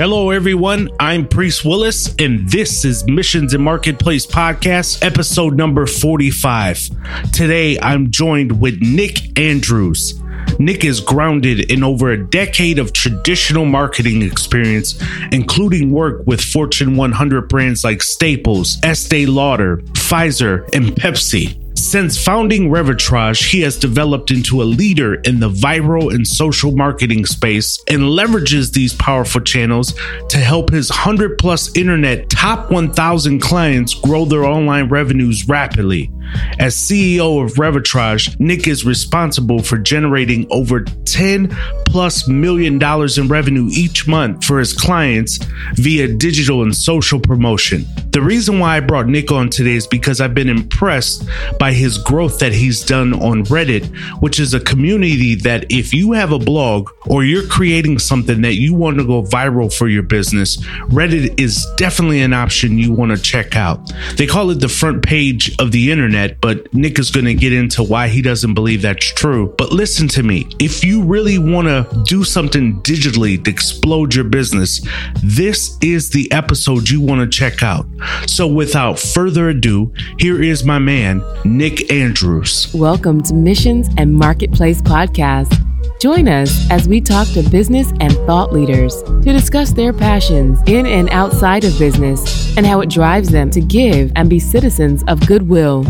Hello, everyone. I'm Priest Willis, and this is Missions and Marketplace Podcast, episode number 45. Today, I'm joined with Nick Andrews. Nick is grounded in over a decade of traditional marketing experience, including work with Fortune 100 brands like Staples, Estee Lauder, Pfizer, and Pepsi. Since founding Revitrage, he has developed into a leader in the viral and social marketing space and leverages these powerful channels to help his 100 plus internet top 1,000 clients grow their online revenues rapidly. As CEO of Revitrage, Nick is responsible for generating over 10 plus million dollars in revenue each month for his clients via digital and social promotion. The reason why I brought Nick on today is because I've been impressed by his growth that he's done on Reddit, which is a community that if you have a blog or you're creating something that you want to go viral for your business, Reddit is definitely an option you want to check out. They call it the front page of the internet internet, but Nick is going to get into why he doesn't believe that's true. But listen to me if you really want to do something digitally to explode your business, this is the episode you want to check out. So without further ado, here is my man, Nick Andrews. Welcome to Missions and Marketplace Podcast. Join us as we talk to business and thought leaders to discuss their passions in and outside of business and how it drives them to give and be citizens of goodwill.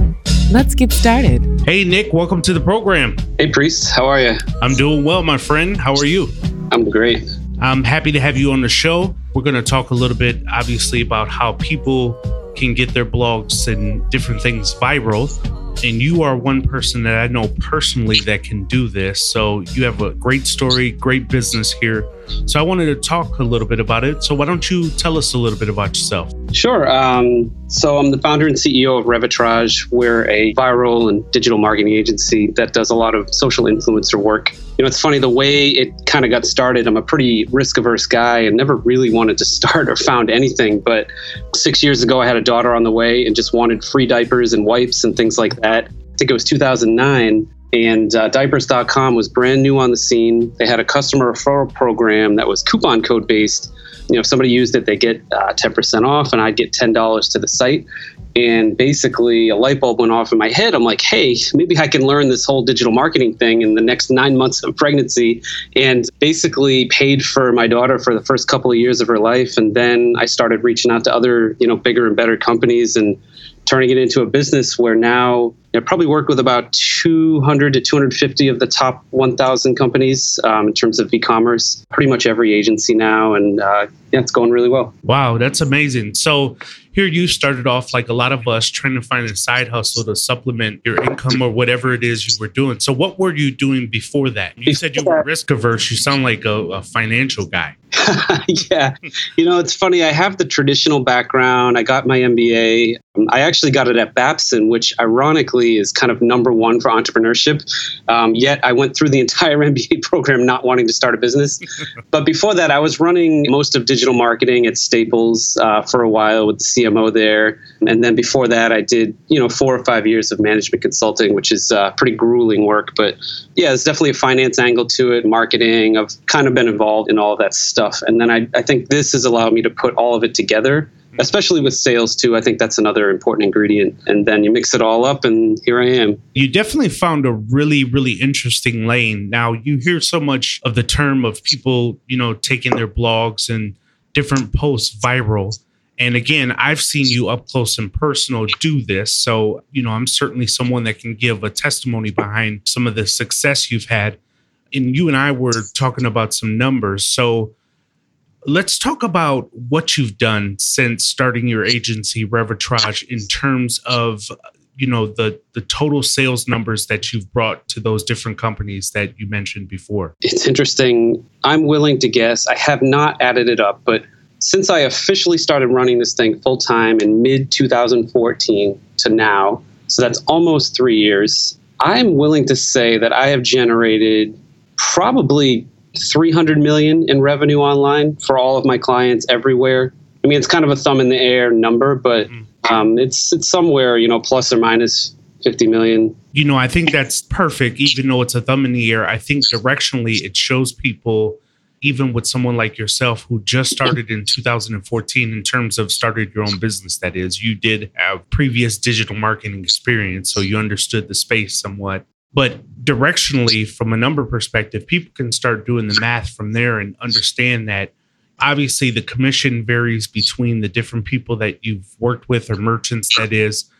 Let's get started. Hey, Nick, welcome to the program. Hey, Priest, how are you? I'm doing well, my friend. How are you? I'm great. I'm happy to have you on the show. We're going to talk a little bit, obviously, about how people can get their blogs and different things viral and you are one person that I know personally that can do this. So you have a great story, great business here. So I wanted to talk a little bit about it. So why don't you tell us a little bit about yourself? Sure. Um, so I'm the founder and CEO of Revitrage. We're a viral and digital marketing agency that does a lot of social influencer work. You know, it's funny the way it kind of got started. I'm a pretty risk averse guy and never really wanted to start or found anything. But six years ago, I had a daughter on the way and just wanted free diapers and wipes and things like that. I think it was 2009 and uh, diapers.com was brand new on the scene. They had a customer referral program that was coupon code based. You know, if somebody used it, they get uh, 10% off, and I'd get $10 to the site. And basically, a light bulb went off in my head. I'm like, hey, maybe I can learn this whole digital marketing thing in the next nine months of pregnancy. And basically, paid for my daughter for the first couple of years of her life. And then I started reaching out to other, you know, bigger and better companies and turning it into a business where now I probably work with about 200 to 250 of the top 1,000 companies um, in terms of e-commerce. Pretty much every agency now, and uh, yeah, it's going really well. Wow, that's amazing. So here you started off like a lot of us trying to find a side hustle to supplement your income or whatever it is you were doing. So what were you doing before that? You said you were risk averse. You sound like a, a financial guy. yeah. You know, it's funny. I have the traditional background. I got my MBA. I actually got it at Babson, which ironically is kind of number one for entrepreneurship. Um, yet I went through the entire MBA program not wanting to start a business. but before that, I was running most of digital marketing at Staples uh, for a while with the CMO there. And then before that, I did, you know, four or five years of management consulting, which is uh, pretty grueling work. But yeah, there's definitely a finance angle to it, marketing. I've kind of been involved in all of that stuff. And then I, I think this has allowed me to put all of it together especially with sales too. I think that's another important ingredient. And then you mix it all up, and here I am. You definitely found a really, really interesting lane. Now you hear so much of the term of people, you know, taking their blogs and different posts viral. And again, I've seen you up close and personal do this. So, you know, I'm certainly someone that can give a testimony behind some of the success you've had. And you and I were talking about some numbers. So, let's talk about what you've done since starting your agency revitrage in terms of you know the the total sales numbers that you've brought to those different companies that you mentioned before. It's interesting. I'm willing to guess. I have not added it up but since i officially started running this thing full time in mid 2014 to now so that's almost 3 years i'm willing to say that i have generated probably 300 million in revenue online for all of my clients everywhere. I mean, it's kind of a thumb in the air number, but mm-hmm. um, it's it's somewhere you know plus or minus 50 million. You know, I think that's perfect. Even though it's a thumb in the air, I think directionally it shows people even with someone like yourself who just started in 2014 in terms of started your own business that is you did have previous digital marketing experience so you understood the space somewhat but directionally from a number perspective people can start doing the math from there and understand that obviously the commission varies between the different people that you've worked with or merchants that is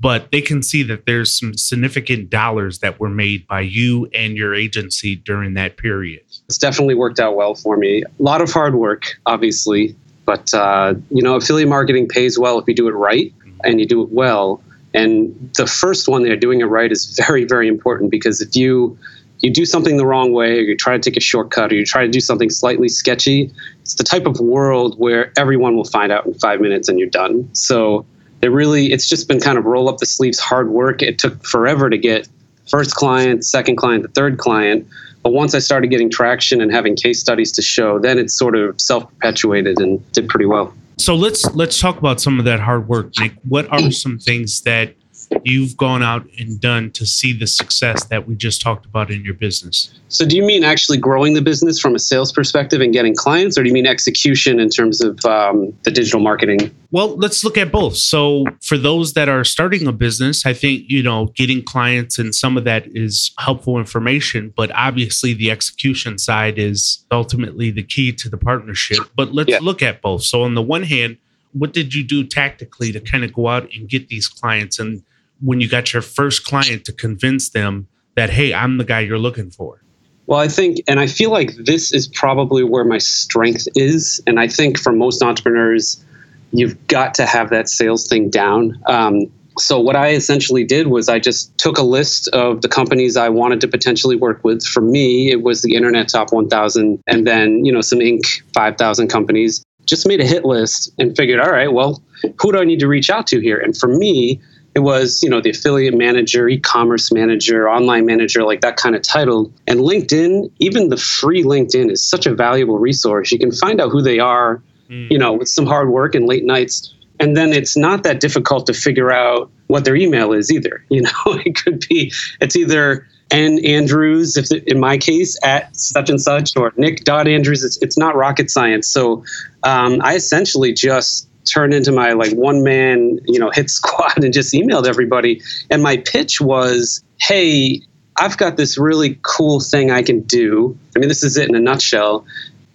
but they can see that there's some significant dollars that were made by you and your agency during that period. It's definitely worked out well for me. A lot of hard work, obviously, but uh, you know, affiliate marketing pays well if you do it right and you do it well. And the first one there, doing it right, is very, very important because if you you do something the wrong way, or you try to take a shortcut, or you try to do something slightly sketchy, it's the type of world where everyone will find out in five minutes and you're done. So it really it's just been kind of roll up the sleeves hard work. It took forever to get first client second client the third client. But once i started getting traction and having case studies to show then it sort of self-perpetuated and did pretty well so let's let's talk about some of that hard work nick. What are some things that you've gone out and done to see the success that we just talked about in your business? So, do you mean actually growing the business from a sales perspective and getting clients, or do you mean execution in terms of um, the digital marketing? Well, let's look at both. So, for those that are starting a business, I think, you know, getting clients and some of that is helpful information, but obviously the execution side is ultimately the key to the partnership. But let's yeah. look at both. So, on the one hand, what did you do tactically to kind of go out and get these clients and when you got your first client to convince them that, hey, I'm the guy you're looking for? Well, I think, and I feel like this is probably where my strength is. And I think for most entrepreneurs, you've got to have that sales thing down. Um, so what I essentially did was I just took a list of the companies I wanted to potentially work with. For me, it was the Internet Top 1000, and then you know some Inc. 5000 companies. Just made a hit list and figured, all right, well, who do I need to reach out to here? And for me, it was you know the affiliate manager e-commerce manager online manager like that kind of title. And linkedin even the free linkedin is such a valuable resource. You can find out who they are mm. you know with some hard work and late nights. And then it's not that difficult to figure out what their email is either. You know it could be it's either n andrews if in my case at such and such or nick dot andrews. It's, it's not rocket science. So um, i essentially just turned into my like one man, you know, hit squad and just emailed everybody. And my pitch was, hey, I've got this really cool thing I can do. I mean, this is it in a nutshell.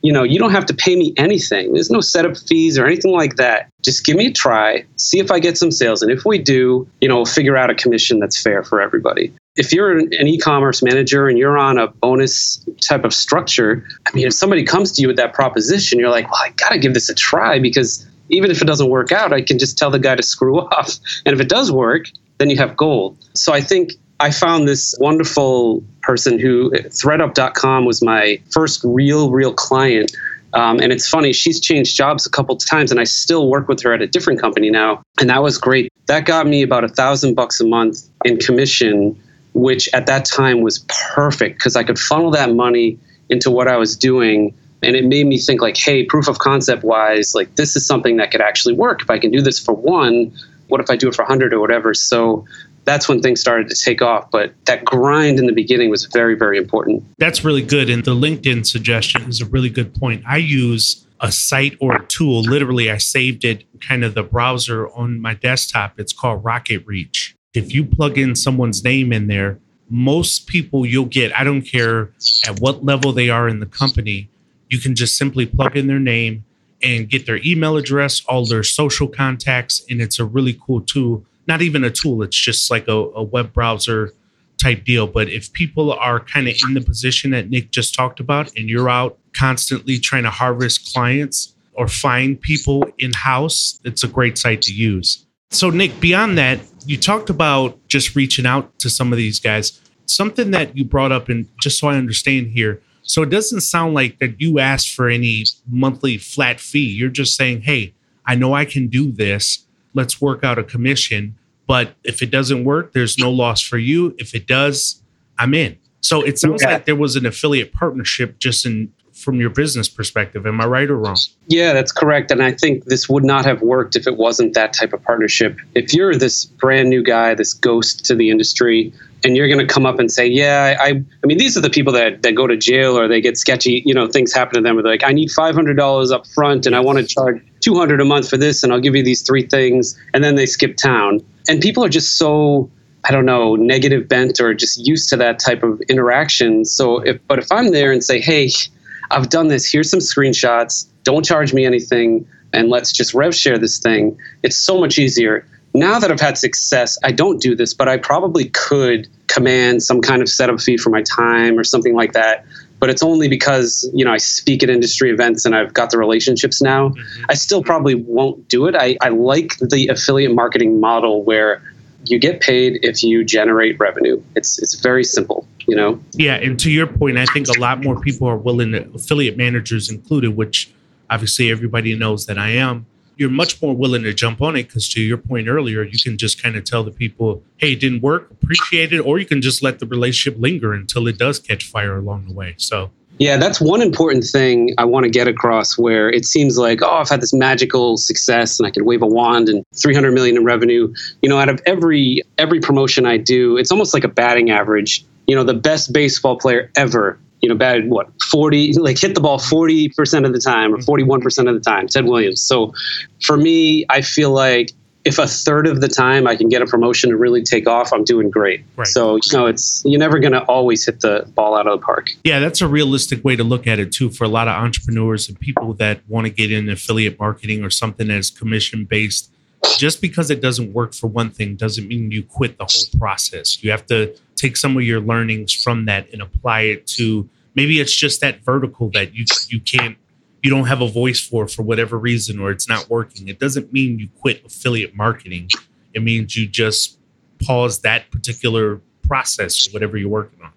You know, you don't have to pay me anything. There's no setup fees or anything like that. Just give me a try, see if I get some sales. And if we do, you know, figure out a commission that's fair for everybody. If you're an e commerce manager and you're on a bonus type of structure, I mean, if somebody comes to you with that proposition, you're like, well, I got to give this a try because even if it doesn't work out, I can just tell the guy to screw off. And if it does work, then you have gold. So I think I found this wonderful person who ThredUp.com was my first real, real client. Um, and it's funny, she's changed jobs a couple times, and I still work with her at a different company now. And that was great. That got me about a thousand bucks a month in commission, which at that time was perfect because I could funnel that money into what I was doing and it made me think like hey proof of concept wise like this is something that could actually work. If i can do this for one what if i do it for 100 or whatever? So that's when things started to take off. But that grind in the beginning was very very important. That's really good. And the linkedin suggestion is a really good point. I use a site or a tool literally i saved it kind of the browser on my desktop. It's called RocketReach. If you plug in someone's name in there most people you'll get i don't care at what level they are in the company you can just simply plug in their name and get their email address, all their social contacts, and it's a really cool tool. Not even a tool, it's just like a, a web browser type deal. But if people are kind of in the position that Nick just talked about, and you're out constantly trying to harvest clients or find people in house, it's a great site to use. So, Nick, beyond that, you talked about just reaching out to some of these guys. Something that you brought up, and just so I understand here, so it doesn't sound like that you asked for any monthly flat fee. You're just saying, hey, I know I can do this. Let's work out a commission. But if it doesn't work, there's no loss for you. If it does, I'm in. So it sounds yeah. like there was an affiliate partnership just in from your business perspective. Am I right or wrong? Yeah, that's correct. And I think this would not have worked if it wasn't that type of partnership. If you're this brand new guy, this ghost to the industry, and you're going to come up and say, "Yeah, I, I mean, these are the people that, that go to jail or they get sketchy, you know, things happen to them. Where they're like, I need five hundred dollars up front, and I want to charge two hundred a month for this, and I'll give you these three things, and then they skip town. And people are just so, I don't know, negative bent or just used to that type of interaction. So, if but if I'm there and say, "Hey, I've done this. Here's some screenshots. Don't charge me anything, and let's just rev share this thing," it's so much easier now that I've had success, I don't do this, but I probably could command some kind of setup fee for my time or something like that. But it's only because you know I speak at industry events and I've got the relationships now. Mm-hmm. I still probably won't do it. I, I like the affiliate marketing model where you get paid if you generate revenue. It's it's very simple, you know. Yeah, and to your point, I think a lot more people are willing to affiliate managers included, which obviously everybody knows that I am you're much more willing to jump on it because to your point earlier you can just kind of tell the people hey it didn't work appreciate it or you can just let the relationship linger until it does catch fire along the way so yeah that's one important thing i want to get across where it seems like oh i've had this magical success and i can wave a wand and 300 million in revenue you know out of every every promotion i do it's almost like a batting average you know the best baseball player ever you know, batted what 40, like hit the ball 40% of the time or 41% of the time, Ted Williams. So for me, I feel like if a third of the time I can get a promotion to really take off, I'm doing great. Right. So, you know, it's, you're never going to always hit the ball out of the park. Yeah, that's a realistic way to look at it too for a lot of entrepreneurs and people that want to get in affiliate marketing or something that's commission based. Just because it doesn't work for one thing doesn't mean you quit the whole process. You have to take some of your learnings from that and apply it to maybe it's just that vertical that you you can't you don't have a voice for for whatever reason or it's not working it doesn't mean you quit affiliate marketing. It means you just pause that particular process or whatever you're working on.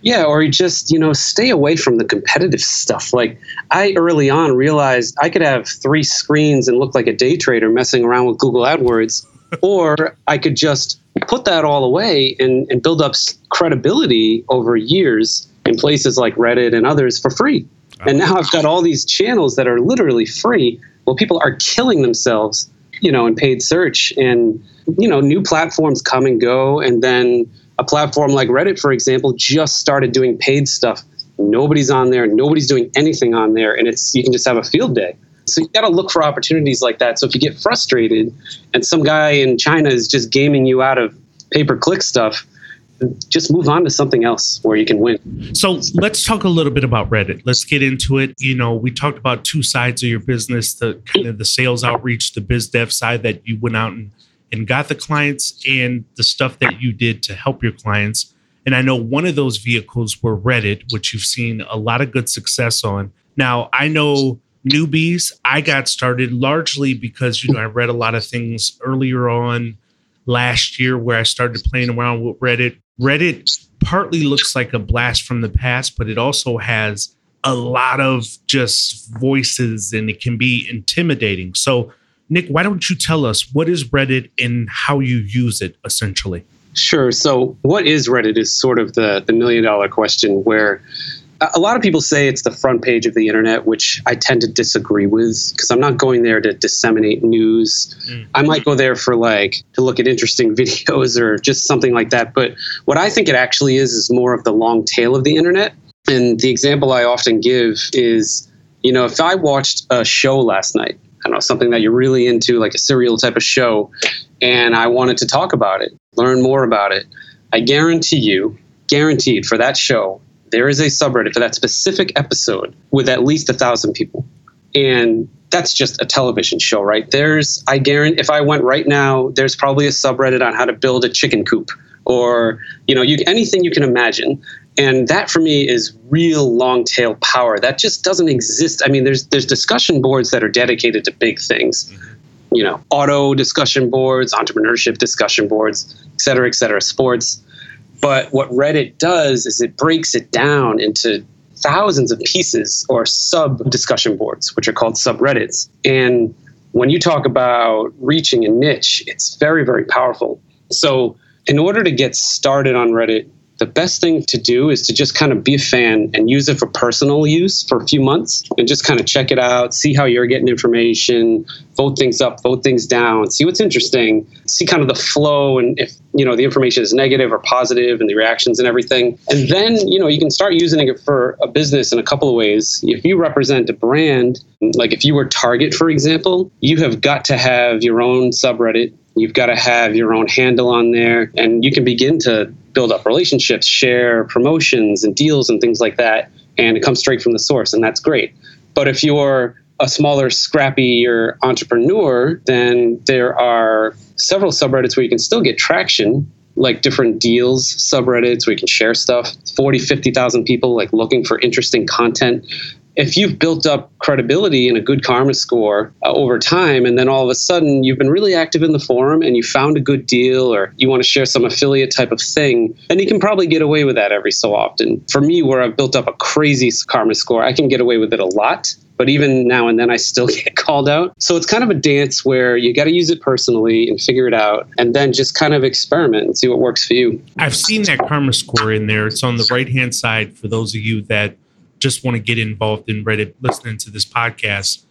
Yeah or you just you know stay away from the competitive stuff. Like i early on realized i could have three screens and look like a day trader messing around with google adwords or i could just put that all away and, and build up credibility over years in places like Reddit and others for free. And now I've got all these channels that are literally free. Well, people are killing themselves, you know, in paid search. And, you know, new platforms come and go. And then a platform like Reddit, for example, just started doing paid stuff. Nobody's on there. Nobody's doing anything on there. And it's you can just have a field day. So you got to look for opportunities like that. So if you get frustrated and some guy in China is just gaming you out of pay per click stuff, just move on to something else where you can win. So let's talk a little bit about Reddit. Let's get into it. You know, we talked about two sides of your business, the kind of the sales outreach, the biz dev side that you went out and, and got the clients and the stuff that you did to help your clients. And I know one of those vehicles were Reddit, which you've seen a lot of good success on. Now, I know newbies, I got started largely because, you know, I read a lot of things earlier on last year where I started playing around with Reddit Reddit partly looks like a blast from the past, but it also has a lot of just voices and it can be intimidating. So, Nick, why don't you tell us what is Reddit and how you use it essentially? Sure. So, what is Reddit is sort of the, the million dollar question where a lot of people say it's the front page of the internet, which I tend to disagree with because I'm not going there to disseminate news. Mm. I might go there for like to look at interesting videos or just something like that. But what I think it actually is is more of the long tail of the internet. And the example I often give is, you know, if I watched a show last night, I don't know, something that you're really into, like a serial type of show, and I wanted to talk about it, learn more about it, I guarantee you, guaranteed for that show, there is a subreddit for that specific episode with at least a thousand people. And that's just a television show, right? There's, I guarantee, if I went right now, there's probably a subreddit on how to build a chicken coop or, you know, you, anything you can imagine. And that for me is real long tail power. That just doesn't exist. I mean, there's there's discussion boards that are dedicated to big things. You know, auto discussion boards, entrepreneurship discussion boards, et cetera, et cetera, sports but what Reddit does is it breaks it down into thousands of pieces or sub discussion boards, which are called subreddits. And when you talk about reaching a niche, it's very, very powerful. So, in order to get started on Reddit, the best thing to do is to just kind of be a fan and use it for personal use for a few months and just kind of check it out, see how you're getting information, vote things up, vote things down, see what's interesting, see kind of the flow and if you know the information is negative or positive and the reactions and everything. And then, you know, you can start using it for a business in a couple of ways. If you represent a brand, like if you were Target, for example, you have got to have your own subreddit You've got to have your own handle on there, and you can begin to build up relationships, share promotions and deals and things like that. And it comes straight from the source, and that's great. But if you're a smaller, scrappier entrepreneur, then there are several subreddits where you can still get traction, like different deals subreddits where you can share stuff 40 50000 people like looking for interesting content if you've built up credibility and a good karma score uh, over time, and then all of a sudden you've been really active in the forum and you found a good deal or you want to share some affiliate type of thing, then you can probably get away with that every so often. For me, where I've built up a crazy karma score, I can get away with it a lot. But even now and then, I still get called out. So it's kind of a dance where you got to use it personally and figure it out, and then just kind of experiment and see what works for you. I've seen that karma score in there. It's on the right hand side for those of you that just want to get involved in Reddit listening to this podcast,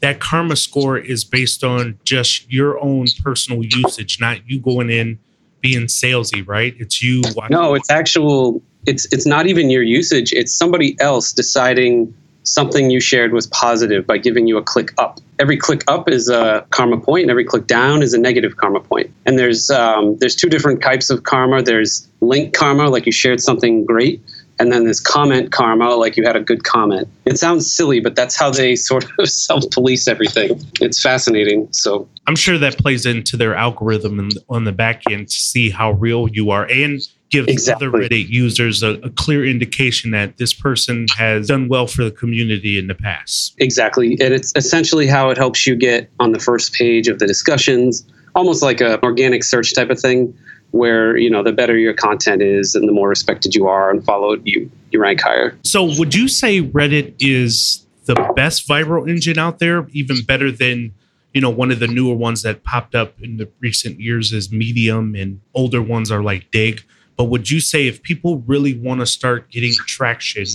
that karma score is based on just your own personal usage, not you going in being salesy, right? It's you. No, it's actual. It's it's not even your usage. It's somebody else deciding something you shared was positive by giving you a click up. Every click up is a karma point, and every click down is a negative karma point. And there's um, there's two different types of karma. There's link karma, like you shared something great, and then this comment karma, like you had a good comment. It sounds silly, but that's how they sort of self police everything. It's fascinating. So I'm sure that plays into their algorithm on the back end to see how real you are and give exactly. other Reddit users a, a, clear indication that this person has done well for the community in the past. Exactly. And it's essentially how it helps you get on the first page of the discussions, almost like an organic search type of thing where you know the better your content is and the more respected you are and followed you you rank higher. So would you say reddit is the best viral engine out there even better than you know one of the newer ones that popped up in the recent years is medium and older ones are like Digg but would you say if people really want to start getting traction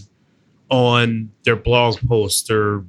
on their blog post or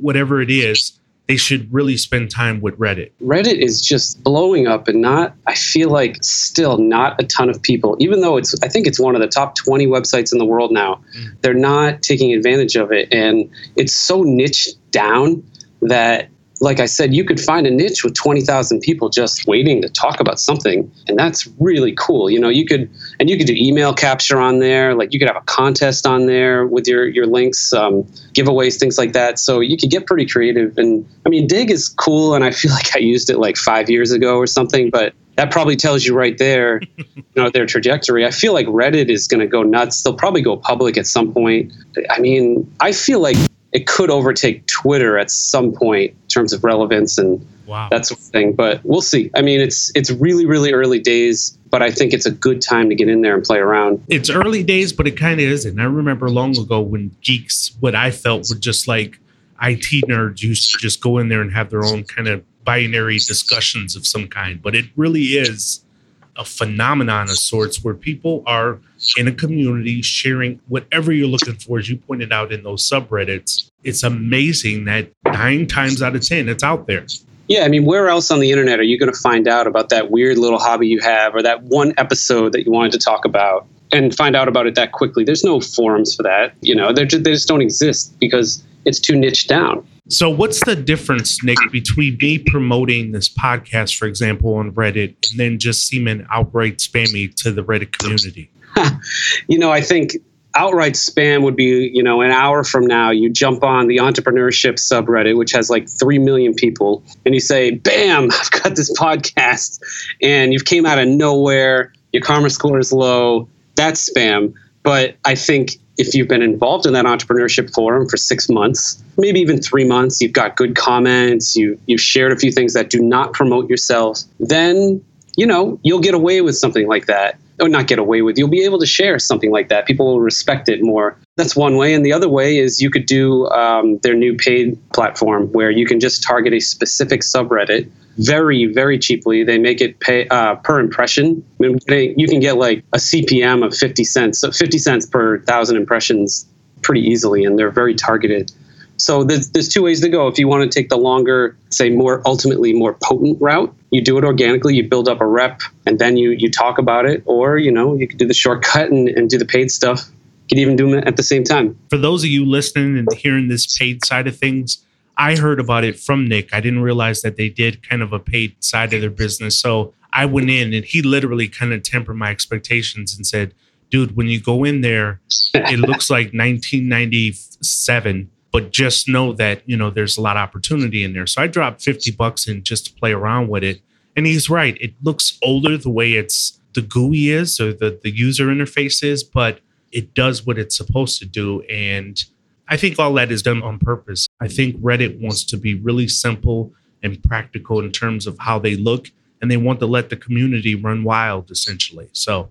whatever it is they should really spend time with Reddit. Reddit is just blowing up and not I feel like still not a ton of people even though it's I think it's one of the top 20 websites in the world now. Mm. They're not taking advantage of it and it's so niche down that like I said, you could find a niche with 20,000 people just waiting to talk about something. And that's really cool. You know, you could, and you could do email capture on there. Like you could have a contest on there with your, your links, um, giveaways, things like that. So you could get pretty creative. And I mean, Digg is cool. And I feel like I used it like five years ago or something, but that probably tells you right there, you know, their trajectory. I feel like Reddit is going to go nuts. They'll probably go public at some point. I mean, I feel like it could overtake Twitter at some point in terms of relevance and wow. that sort of thing. But we'll see. I mean, it's it's really really early days, but I think it's a good time to get in there and play around. It's early days, but it kind of is. And I remember long ago when geeks, what I felt were just like IT nerds used to just go in there and have their own kind of binary discussions of some kind. But it really is a phenomenon of sorts where people are in a community sharing whatever you're looking for, as you pointed out in those subreddits. It's amazing that nine times out of 10, it's out there. Yeah, I mean, where else on the internet are you going to find out about that weird little hobby you have or that one episode that you wanted to talk about and find out about it that quickly? There's no forums for that. You know, just, they just don't exist because it's too niche down. So, what's the difference, Nick, between me promoting this podcast, for example, on Reddit, and then just seeming outright spammy to the Reddit community? you know, I think outright spam would be, you know, an hour from now, you jump on the entrepreneurship subreddit, which has like 3 million people, and you say, bam, I've got this podcast, and you've came out of nowhere, your karma score is low. That's spam. But I think if you've been involved in that entrepreneurship forum for six months, maybe even three months, you've got good comments, you you've shared a few things that do not promote yourself, then you know you'll get away with something like that. Or not get away with, you'll be able to share something like that. People will respect it more. That's one way. And the other way is you could do um, their new paid platform where you can just target a specific subreddit very, very cheaply. They make it pay uh, per impression. I mean, they, you can get like a CPM of 50 cents, so 50 cents per thousand impressions pretty easily, and they're very targeted. So there's, there's two ways to go. If you want to take the longer, say more ultimately more potent route, you do it organically, you build up a rep, and then you you talk about it, or you know you could do the shortcut and, and do the paid stuff. You could even do them at the same time. For those of you listening and hearing this paid side of things, I heard about it from Nick. I didn't realize that they did kind of a paid side of their business. So I went in and he literally kind of tempered my expectations and said, dude, when you go in there, it looks like 1997 but just know that you know there's a lot of opportunity in there so i dropped 50 bucks in just to play around with it and he's right it looks older the way it's the GUI is or the, the user interface is but it does what it's supposed to do and i think all that is done on purpose i think reddit wants to be really simple and practical in terms of how they look and they want to let the community run wild essentially so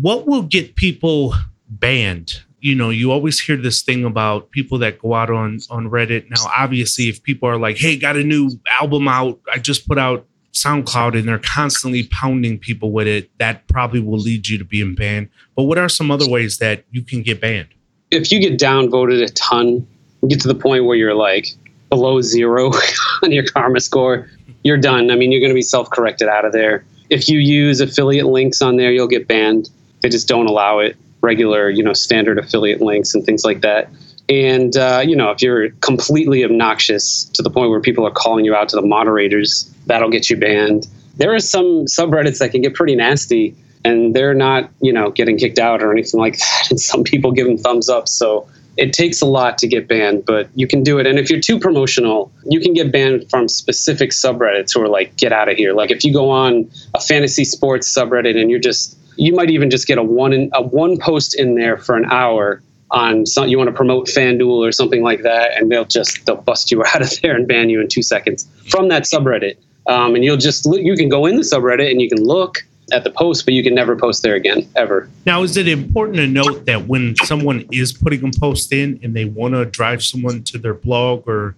what will get people banned you know, you always hear this thing about people that go out on on Reddit. Now, obviously, if people are like, "Hey, got a new album out. I just put out SoundCloud," and they're constantly pounding people with it, that probably will lead you to being banned. But what are some other ways that you can get banned? If you get downvoted a ton, get to the point where you're like below zero on your karma score, you're done. I mean, you're going to be self-corrected out of there. If you use affiliate links on there, you'll get banned. They just don't allow it regular, you know, standard affiliate links and things like that. And uh, you know, if you're completely obnoxious to the point where people are calling you out to the moderators, that'll get you banned. There are some subreddits that can get pretty nasty, and they're not, you know, getting kicked out or anything like that. And some people give them thumbs up. So it takes a lot to get banned, but you can do it. And if you're too promotional, you can get banned from specific subreddits who are like, get out of here. Like if you go on a fantasy sports subreddit and you're just you might even just get a one in, a one post in there for an hour on some, you want to promote FanDuel or something like that, and they'll just they'll bust you out of there and ban you in two seconds from that subreddit. Um, and you'll just you can go in the subreddit and you can look at the post, but you can never post there again ever. Now, is it important to note that when someone is putting a post in and they want to drive someone to their blog or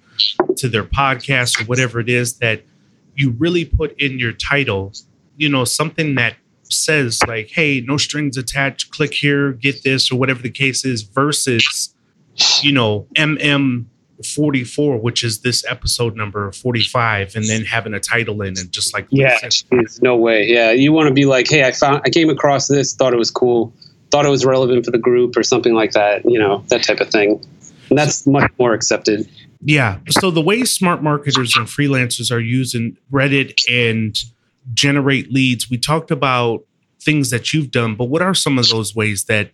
to their podcast or whatever it is, that you really put in your title, you know, something that says like, "Hey, no strings attached. Click here, get this, or whatever the case is," versus, you know, MM. 44 which is this episode number 45 and then having a title in and just like yeah there's no way yeah you want to be like hey i found i came across this thought it was cool thought it was relevant for the group or something like that you know that type of thing and that's much more accepted yeah so the way smart marketers and freelancers are using reddit and generate leads. We talked about things that you've done, but what are some of those ways that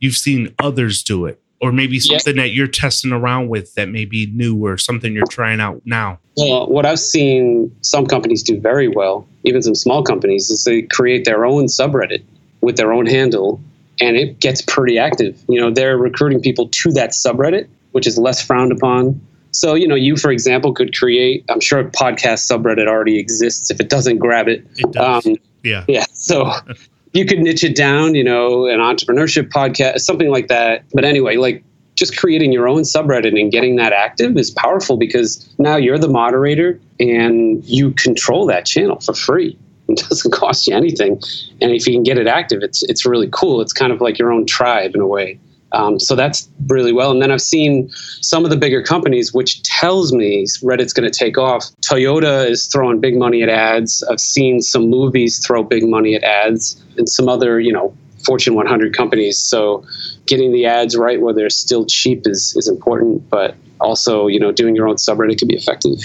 you've seen others do it? Or maybe something yeah. that you're testing around with that may be new or something you're trying out now? Well, what I've seen some companies do very well, even some small companies, is they create their own subreddit with their own handle and it gets pretty active. You know, they're recruiting people to that subreddit, which is less frowned upon. So, you know, you, for example, could create, I'm sure a podcast subreddit already exists. If it doesn't grab it, it does. Um, yeah. Yeah. So you could niche it down, you know, an entrepreneurship podcast, something like that. But anyway, like just creating your own subreddit and getting that active is powerful because now you're the moderator and you control that channel for free. It doesn't cost you anything. And if you can get it active, it's it's really cool. It's kind of like your own tribe in a way. Um, so that's really well. And then I've seen some of the bigger companies, which tells me Reddit's going to take off. Toyota is throwing big money at ads. I've seen some movies throw big money at ads, and some other, you know, Fortune 100 companies. So getting the ads right where they're still cheap is is important, but also, you know, doing your own subreddit can be effective.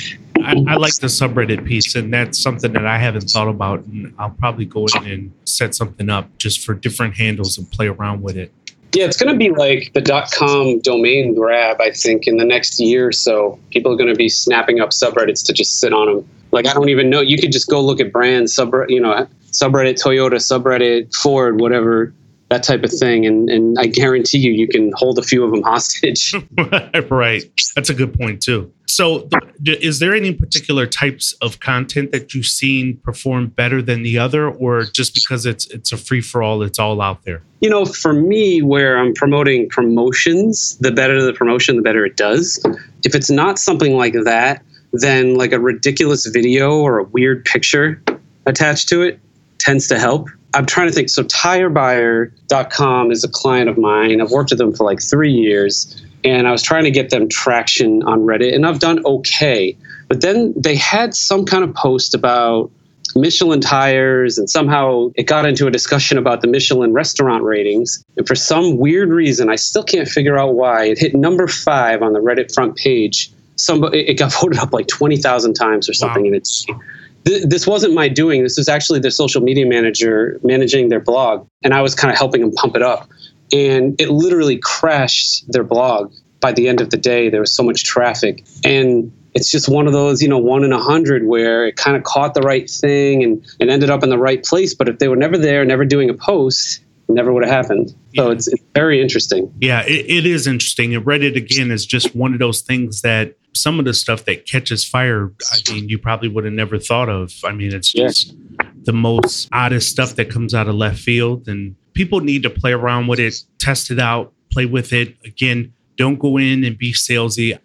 I, I, like the subreddit piece, and that's something that I haven't thought about. And I'll probably go in and set something up just for different handles and play around with it. Yeah, it's going to be like the dot .com domain grab. I think in the next year or so, people are going to be snapping up subreddits to just sit on them. Like I don't even know. You could just go look at brands subreddit, you know, subreddit Toyota, subreddit Ford, whatever that type of thing, and and I guarantee you, you can hold a few of them hostage. right. That's a good point too. So, is there any particular types of content that you've seen perform better than the other, or just because it's it's a free for all, it's all out there? You know, for me, where I'm promoting promotions, the better the promotion, the better it does. If it's not something like that, then like a ridiculous video or a weird picture attached to it tends to help. I'm trying to think. So tirebuyer.com is a client of mine. I've worked with them for like three years and I was trying to get them traction on Reddit and I've done okay. But then they had some kind of post about Michelin tires, and somehow it got into a discussion about the Michelin restaurant ratings. And for some weird reason, I still can't figure out why, it hit number five on the Reddit front page. Somebody, it got voted up like 20,000 times or something. Wow. And it's, this wasn't my doing. This was actually the social media manager managing their blog. And I was kind of helping them pump it up. And it literally crashed their blog by the end of the day. There was so much traffic. And it's just one of those, you know, one in a hundred where it kind of caught the right thing and, and ended up in the right place. But if they were never there, never doing a post, never would have happened. So yeah. it's, it's, very interesting. Yeah, it, it is interesting. And Reddit, again, is just one of those things that some of the stuff that catches fire, I mean, you probably would have never thought of. I mean, it's just yeah. the most oddest stuff that comes out of left field. And people need to play around with it, test it out, play with it. Again, don't go in and be salesy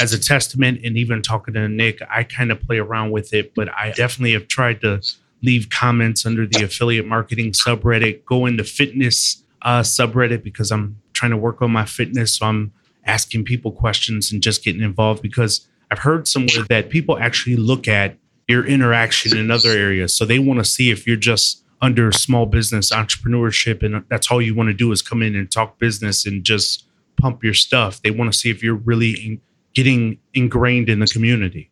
as a testament and even talking to Nick, I kind of play around with it, but I definitely have tried to leave comments under the affiliate marketing subreddit, go into fitness uh, subreddit because I'm trying to work on my fitness. So I'm asking people questions and just getting involved because I've heard somewhere that people actually look at your interaction in other areas. So they want to see if you're just under small business entrepreneurship and that's all you want to do is come in and talk business and just pump your stuff. They want to see if you're really in, getting ingrained in the community.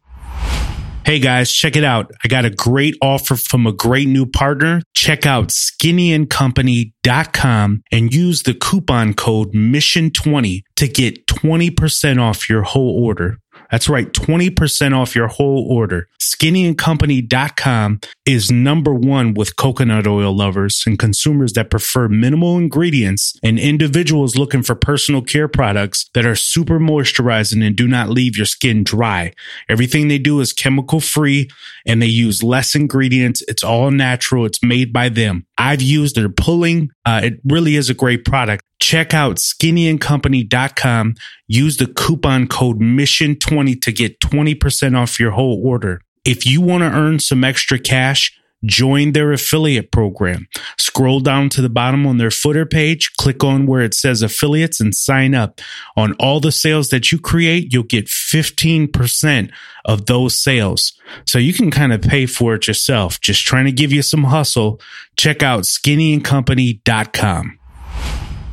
Hey guys, check it out. I got a great offer from a great new partner. Check out skinnyandcompany.com and use the coupon code MISSION20 to get 20% off your whole order. That's right, 20% off your whole order. SkinnyandCompany.com is number one with coconut oil lovers and consumers that prefer minimal ingredients and individuals looking for personal care products that are super moisturizing and do not leave your skin dry. Everything they do is chemical free and they use less ingredients. It's all natural. It's made by them. I've used their pulling. Uh, it really is a great product. Check out skinnyandcompany.com. Use the coupon code MISSION20 to get 20% off your whole order. If you want to earn some extra cash, join their affiliate program. Scroll down to the bottom on their footer page, click on where it says affiliates and sign up. On all the sales that you create, you'll get 15% of those sales. So you can kind of pay for it yourself. Just trying to give you some hustle. Check out skinnyandcompany.com.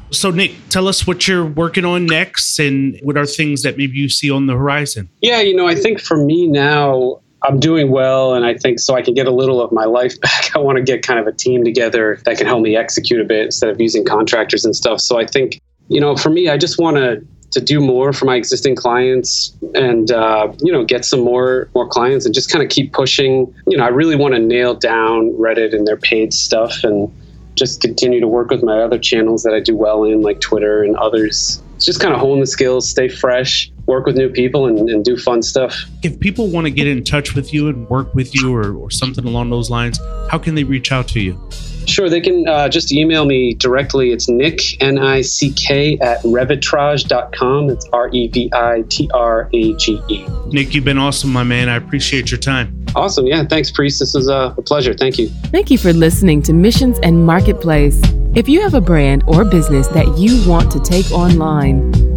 So, Nick, tell us what you're working on next and what are things that maybe you see on the horizon? Yeah, you know, I think for me now, I'm doing well, and I think so I can get a little of my life back. I want to get kind of a team together that can help me execute a bit instead of using contractors and stuff. So I think, you know, for me, I just want to to do more for my existing clients and uh, you know get some more more clients and just kind of keep pushing. You know, I really want to nail down Reddit and their paid stuff and just continue to work with my other channels that I do well in, like Twitter and others. Just kind of hone the skills, stay fresh, work with new people, and, and do fun stuff. If people want to get in touch with you and work with you or, or something along those lines, how can they reach out to you? Sure, they can uh, just email me directly. It's Nick, N I C K, at revitrage.com. It's R E V I T R A G E. Nick, you've been awesome, my man. I appreciate your time. Awesome. Yeah, thanks, Priest. This was uh, a pleasure. Thank you. Thank you for listening to Missions and Marketplace. If you have a brand or business that you want to take online,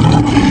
Thank you.